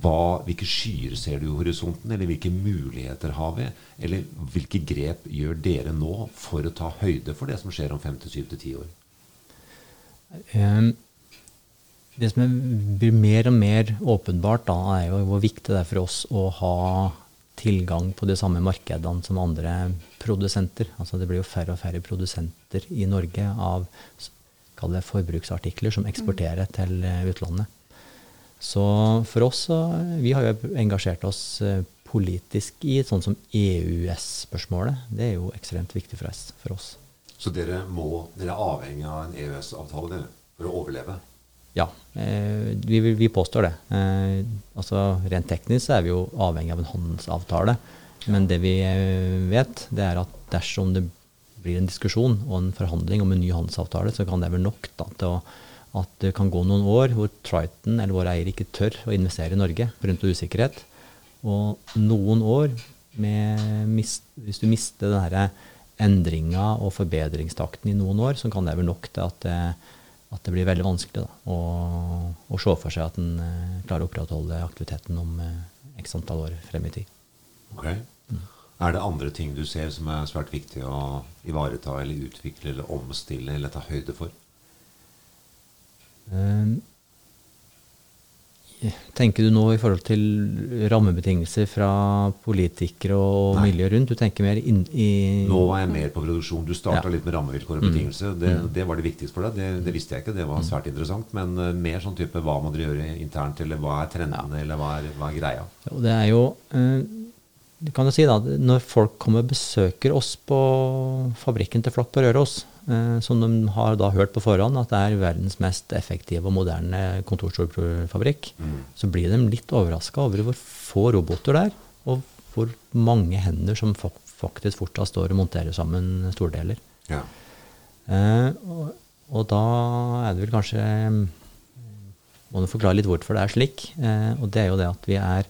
hva, Hvilke skyer ser du i horisonten, eller hvilke muligheter har vi? Eller hvilke grep gjør dere nå for å ta høyde for det som skjer om fem til syv til ti år? Ehm, Det som blir mer og mer åpenbart, da, er jo hvor viktig det er for oss å ha tilgang på de samme markedene som andre produsenter. Altså det blir jo færre og færre produsenter i Norge av forbruksartikler som eksporterer til eh, utlandet. Så for oss så Vi har jo engasjert oss eh, politisk i sånn som EØS-spørsmålet. Det er jo ekstremt viktig for oss. For oss. Så dere, må, dere er avhengig av en EØS-avtale for å overleve? Ja, eh, vi, vi- påstår det. Eh, altså Rent teknisk så er vi jo avhengig av en handelsavtale. Men det vi vet, det er at dersom det blir en diskusjon og en forhandling om en ny handelsavtale, så kan det være nok da, til å, at det kan gå noen år hvor Triton eller våre eiere ikke tør å investere i Norge pga. usikkerhet. Og noen år mist, Hvis du mister den her endringa og forbedringstakten i noen år, så kan det være nok til at det, at det blir veldig vanskelig da, å, å se for seg at en eh, klarer å opprettholde aktiviteten om eh, x antall år frem i tid. Ok. Er det andre ting du ser som er svært viktig å ivareta eller utvikle eller omstille eller ta høyde for? Eh, Tenker du nå i forhold til rammebetingelser fra politikere og Nei. miljø rundt? Du tenker mer inn i Nå var jeg mer på produksjon. Du starta Ja. litt med rammevilkår og betingelser. Det, det var det viktigste for deg. Det, det visste jeg ikke. Det var svært interessant. Men eh, mer sånn type hva må dere gjøre internt, eller hva er trendene, eller hva er, hva er greia? Og det er jo eh, du kan jo si da, Når folk kommer og besøker oss på fabrikken til Flokk på Røros, som de har da hørt på forhånd at det er verdens mest effektive og moderne kontorstolfabrikk, så blir de litt overraska over hvor få roboter det er, og hvor mange hender som faktisk fortsatt står og monterer sammen stordeler. Ja. Eh, og, og da er det vel kanskje eh, Må du forklare litt hvorfor det er slik. Eh, og det er jo det at vi er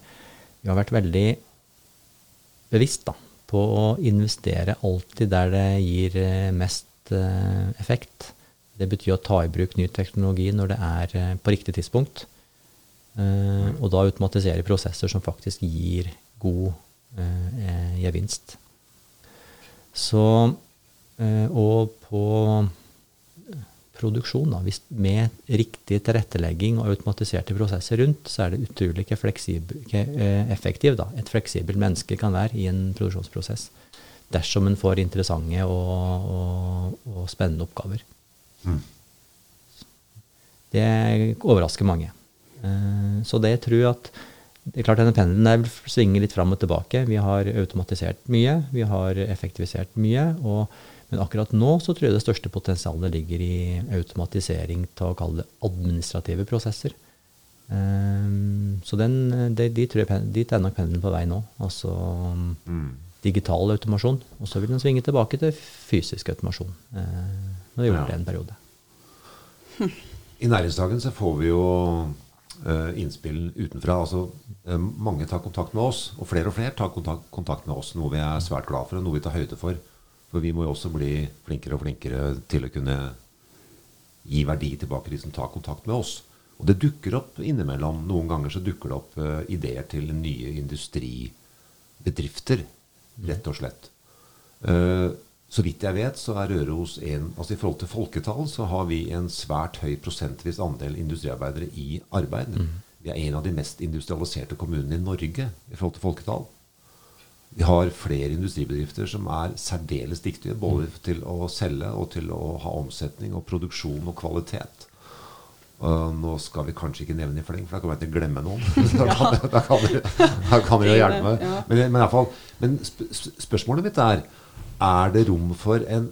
Vi har vært veldig bevisst da, på å investere alltid der det gir eh, mest eh, effekt. Det betyr å ta i bruk ny teknologi når det er eh, på riktig tidspunkt. Eh, og da automatisere prosesser som faktisk gir god eh, eh, gevinst. Så eh, Og på produksjon, da, hvis med riktig tilrettelegging og automatiserte prosesser rundt, så er det utrolig ikke fleksibel, eh, effektiv da, et fleksibelt menneske kan være i en produksjonsprosess. Dersom en får interessante og, og, og spennende oppgaver. Det overrasker mange. Eh, Så det jeg tror at det er klart denne pendelen der svinger litt fram og tilbake. Vi har automatisert mye, vi har effektivisert mye. Og, men akkurat nå så tror jeg det største potensialet ligger i automatisering til å kalle det administrative prosesser. Um, så den, de, de tror jeg, dit er nok pendelen på vei nå. Altså Mm. Digital automasjon. Og så vil den svinge tilbake til fysisk automasjon. Eh, når vi gjorde Ja. det en periode. I næringsdagen så får vi jo eh, innspill utenfra. Altså, eh, mange tar kontakt med oss, og flere og flere tar kontakt, kontakt med oss. Noe vi er svært glad for, og noe vi tar høyde for. For vi må jo også bli flinkere og flinkere til å kunne gi verdi tilbake til de som tar kontakt med oss. Og det dukker opp innimellom. Noen ganger så dukker det opp eh, ideer til nye industribedrifter, rett og slett. Eh, så vidt jeg vet, så er Røros en Altså i forhold til folketall så har vi en svært høy prosentvis andel industriarbeidere i arbeid. Vi er en av de mest industrialiserte kommunene i Norge i forhold til folketall. Vi har flere industribedrifter som er særdeles dyktige både til å selge og til å ha omsetning og produksjon og kvalitet. Uh, nå skal vi kanskje ikke nevne i fleng, for da kommer jeg til å glemme noen. da, kan, da, kan dere, da kan dere hjelpe meg. Men, men, i hvert fall, men sp spørsmålet mitt er er det rom for en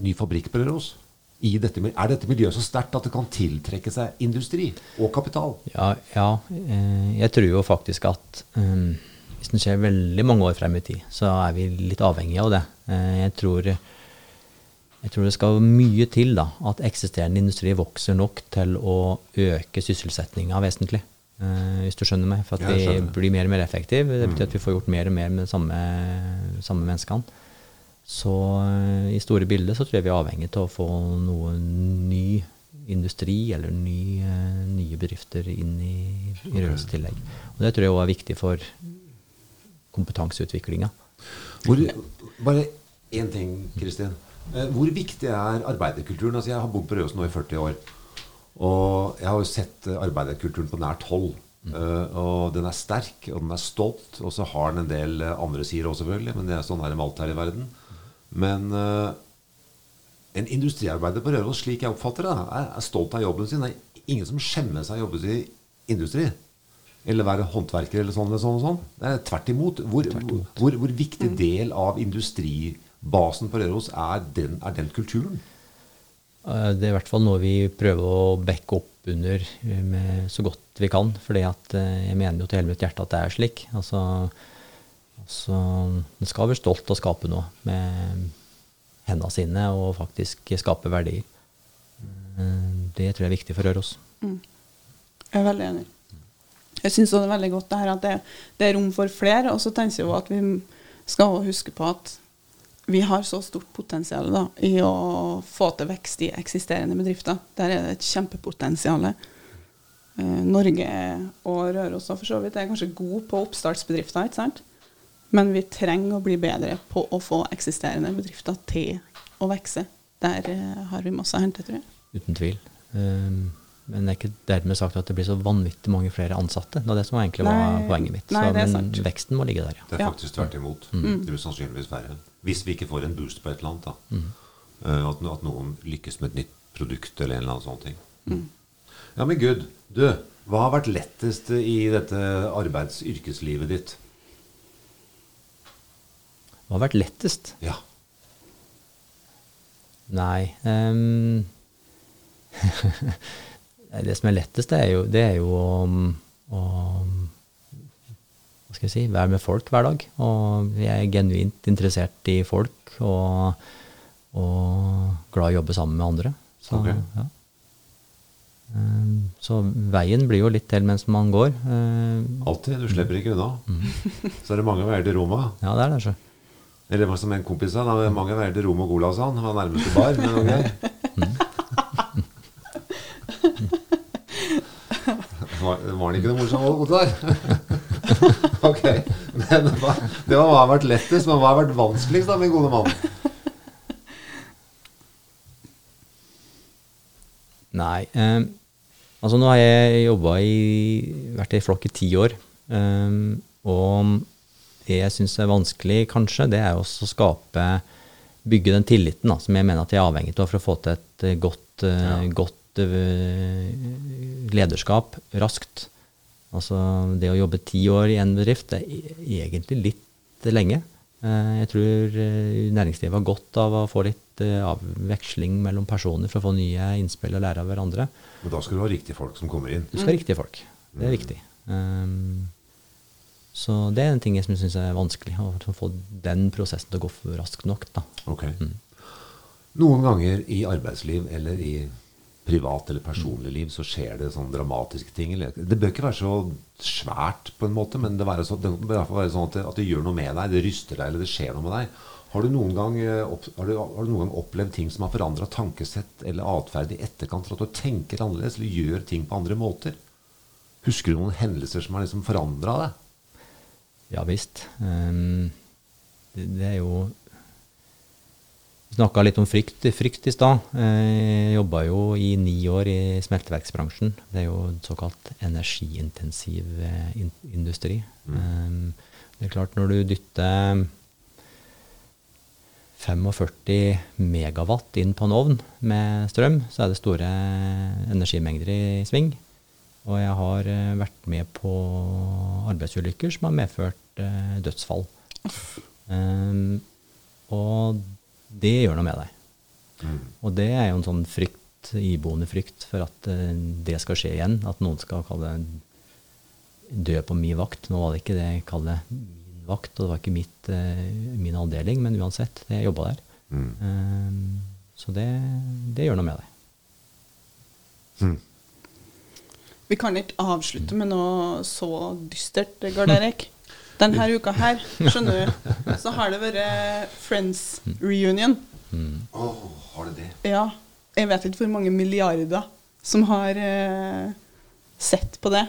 ny fabrikk på Røros? Dette, er dette miljøet så sterkt at det kan tiltrekke seg industri og kapital? Ja, ja eh, jeg tror jo faktisk at um, hvis den skjer veldig mange år frem i tid, så er vi litt avhengige av det. Eh, jeg tror, jeg tror det skal mye til da, at eksisterende industri vokser nok til å øke sysselsettinga vesentlig. Uh, hvis du skjønner meg. For at vi blir mer og mer effektive. Det betyr at vi får gjort mer og mer med de samme, samme menneskene. Så uh, i store bilder så tror jeg vi er avhengig av å få noe ny industri eller ny, uh, nye bedrifter inn i, i Røros tillegg. Og det tror jeg òg er viktig for kompetanseutviklinga. Bare én ting, Kristin. Eh, hvor viktig er arbeiderkulturen? Altså, jeg har bodd på Røros nå i 40 år. Og jeg har jo sett eh, arbeiderkulturen på nært hold. Mm. Uh, og den er sterk, og den er stolt. Og så har den en del andre sider òg, selvfølgelig. Men det er sånn er det med alt her i verden. Men uh, en industriarbeider på Røros, slik jeg oppfatter det, er, er stolt av jobben sin. Det er ingen som skjemmer av å jobbe i industri eller være håndverker eller sånn. eller sånn, og sånn. Det er tvert imot. Hvor, tvert imot. hvor, hvor viktig del av industribasen på Røros er den, er den, kulturen? Eh, det er i hvert fall noe vi prøver å backe opp under med så godt vi kan. For eh, jeg mener jo til hele mitt hjerte at det er slik. Altså, altså En skal være stolt av å skape noe med hendene sine og faktisk skape verdier. Det tror jeg er viktig for Røros. Mm. Jeg er veldig enig. Jeg syns det er veldig godt det her at det, det, er rom for flere. Og så tenker jeg at vi skal huske på at vi har så stort potensial da, i å få til vekst i eksisterende bedrifter. Der er det et kjempepotensial. Eh, Norge og Røros for så vidt er kanskje gode på oppstartsbedrifter, ikke sant? men vi trenger å bli bedre på å få eksisterende bedrifter til å vokse. Der eh, har vi masse å hente, tror jeg. Uten tvil. Um men det er ikke dermed sagt at det blir så vanvittig mange flere ansatte. Det var det som egentlig var Nei. poenget mitt. Nei, så, men sant. veksten må ligge der, ja. Det er faktisk tvert imot. Mm. mm. Det blir sannsynligvis færre. Hvis vi ikke får en boost på et eller annet, da. Mm. Uh, at, at, noen lykkes med et nytt produkt eller en eller annen sånn ting. Mm. Ja, men gud. Du, hva har vært lettest i dette arbeids-yrkeslivet ditt? Hva har vært lettest? Ja. Nei um, Det som er lettest, det er jo, det er jo å, å hva skal jeg si, være med folk hver dag. Og jeg er genuint interessert i folk og, og glad i å jobbe sammen med andre. Så, okay. ja. Ehm, så veien blir jo litt til mens man går. Ehm, Alltid. Du slipper ikke unna. Mm. Så er det mange veier til Roma. Ja, det er det. Så. Eller som en kompis sa, det er mange veier til Rom og Gola, sa han. var nærmeste bar. Men ok. Mm. Var, han ikke noe morsomt, Ottar? ok. Men det var hva har vært lettest, men hva har vært vanskeligst, da, min gode mann? Nei. Eh, altså, nå har jeg jobba i vært i flokk i ti år. Eh, og det jeg syns er vanskelig, kanskje, det er også å skape Bygge den tilliten da, som jeg mener at jeg er avhengig av for å få til et godt, eh, ja. godt Eh, lederskap raskt. Altså det å jobbe ti år i en bedrift det er egentlig litt lenge. Eh, jeg tror eh, næringslivet har godt av å få litt avveksling mellom personer for å få nye innspill og lære av hverandre. Men da skal du ha riktige folk som kommer inn? Du skal ha riktige folk. Det er mm. viktig. Um, så det er en ting jeg syns er vanskelig, å få den prosessen til å gå raskt nok. Da. Okay. Mm. Noen ganger i arbeidsliv eller i privat eller personlig liv, så skjer det sånne dramatiske ting. Det bør ikke være så svært, på en måte, men det, så, det bør være sånn at det, at det, gjør noe med deg. Det ryster deg, eller det skjer noe med deg. Har du noen gang, opp, har du, har du noen gang opplevd ting som har forandra tankesett eller atferd i etterkant, for at du tenker annerledes eller gjør ting på andre måter? Husker du noen hendelser som har liksom forandra deg? Ja visst. Um, det, det, er jo vi snakka litt om frykt, frykt i stad. Jeg jobba jo i ni år i smelteverksbransjen. Det er jo en såkalt energiintensiv eh, industri. Mm. Det er klart, når du dytter 45 megawatt inn på en ovn med strøm, så er det store energimengder i sving. Og jeg har eh, vært med på arbeidsulykker som har medført eh, dødsfall. Um, og det gjør noe med deg. Og det er jo en sånn frykt, iboende frykt for at uh, det skal skje igjen. At noen skal kalle det dø på min vakt. Nå var det ikke det jeg kaller min vakt, og det var ikke mitt, uh, min avdeling, men uansett, jeg jobba der. Mm. Uh, så det, det gjør noe med deg. Mm. Vi kan ikke avslutte med noe så dystert, Gard Erik. Denne uka her, skjønner du, så har det vært Friends reunion. Åh, har det det? Ja. Jeg vet ikke hvor mange milliarder som har eh, sett på det.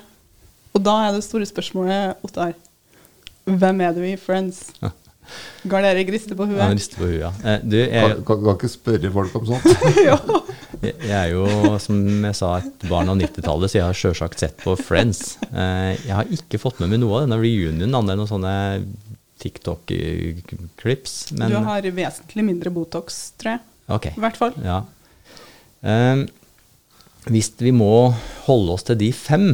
Og da er det store spørsmålet, Ottar, hvem er du i Friends? Gard Erik rister på Han huet. rister på huet. ja. Eh, Du, jeg, Kan, kan, kan ikke spørre folk om sånt. ja. Jeg er jo, som jeg sa, et barn av 90-tallet, så jeg har sjølsagt sett på Friends. Eh, Jeg har ikke fått med meg noe av denne reunionen, annet enn noen sånne TikTok-klips. Du har vesentlig mindre Botox, tror jeg. Ok. I hvert fall. Ja. Um, hvis vi må holde oss til de fem,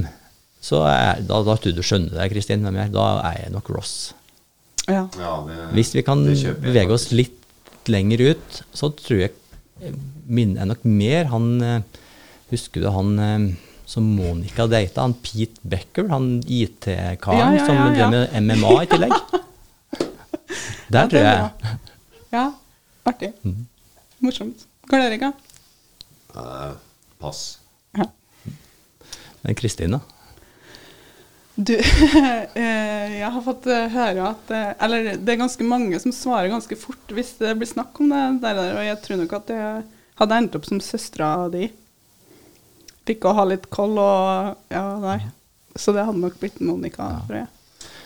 så er, da, da tror du skjønner det, Kristin, hvem jeg er. Da er jeg nok Ross. Ja. Ja, det, Hvis vi kan bevege oss litt lenger ut, så tror jeg eh, minner jeg nok mer han eh, Husker du han eh, som Monica data, han Pete Becker, han IT-karen Ja, ja, som ja, som drev med MMA i tillegg? Der Ja, tror er jeg. Ja, artig. Mm. Morsomt. Gard Erik, da? Eh, pass. Ja. Men Kristin, da? Du, eh, jeg har fått høre at Eller det er ganske mange som svarer ganske fort hvis det blir snakk om det der, og jeg tror nok at jeg hadde endt opp som søstera di. Fikk å ha litt koll og Ja, nei. Så det hadde nok blitt Monica, tror jeg.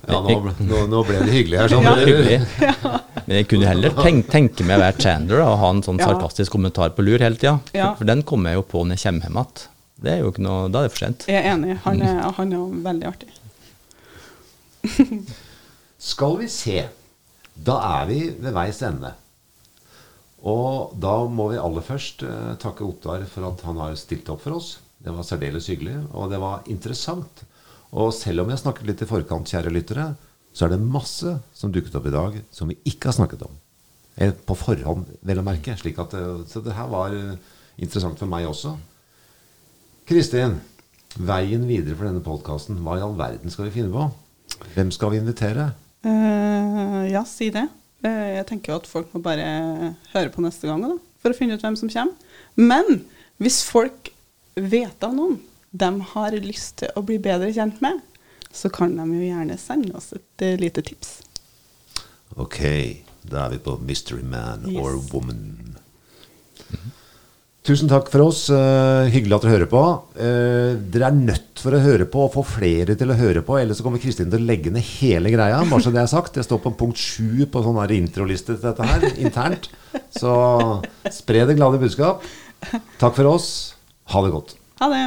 Ja, nå, ble- nå, nå ble det hyggelig her. Sånn. Ja, hyggelig. Men jeg kunne heller tenke, tenke meg å være Chander og ha en sånn Ja. sarkastisk kommentar på lur hele tida. Ja. For den kommer jeg jo på når jeg kommer hjem igjen. Det er jo ikke noe, Da er det for sent. Jeg er enig. Han er, han er veldig artig. Skal vi se. Da er vi ved veis ende. Og da må vi aller først eh, takke Ottar for at han har stilt opp for oss. Det var særdeles hyggelig, og det var interessant. Og selv om jeg snakket litt i forkant, kjære lyttere, så er det masse som dukket opp i dag som vi ikke har snakket om. Eller På forhånd, vel å merke. Slik at, eh, så det her var eh, interessant for meg også. Kristin, veien videre for denne podkasten, hva i all verden skal vi finne på? Hvem skal vi invitere? Uh, ja, si det. Eh, jeg tenker jo at folk må bare høre på neste gang da, for å finne ut hvem som kommer. Men hvis folk vet av noen de har lyst til å bli bedre kjent med, så kan de jo gjerne sende oss et eh, lite tips. Ok, da er vi på Mystery Man Yes. or Woman. Tusen takk for oss. Uh, hyggelig at dere hører på. Uh, dere er nødt for å høre på og få flere til å høre på, ellers så kommer Kristin til å legge ned hele greia. Bare så det er sagt. Jeg står på punkt sju på sånn introliste til dette her, internt. Så spre det glade budskap. Takk for oss. Ha det godt. Ha det!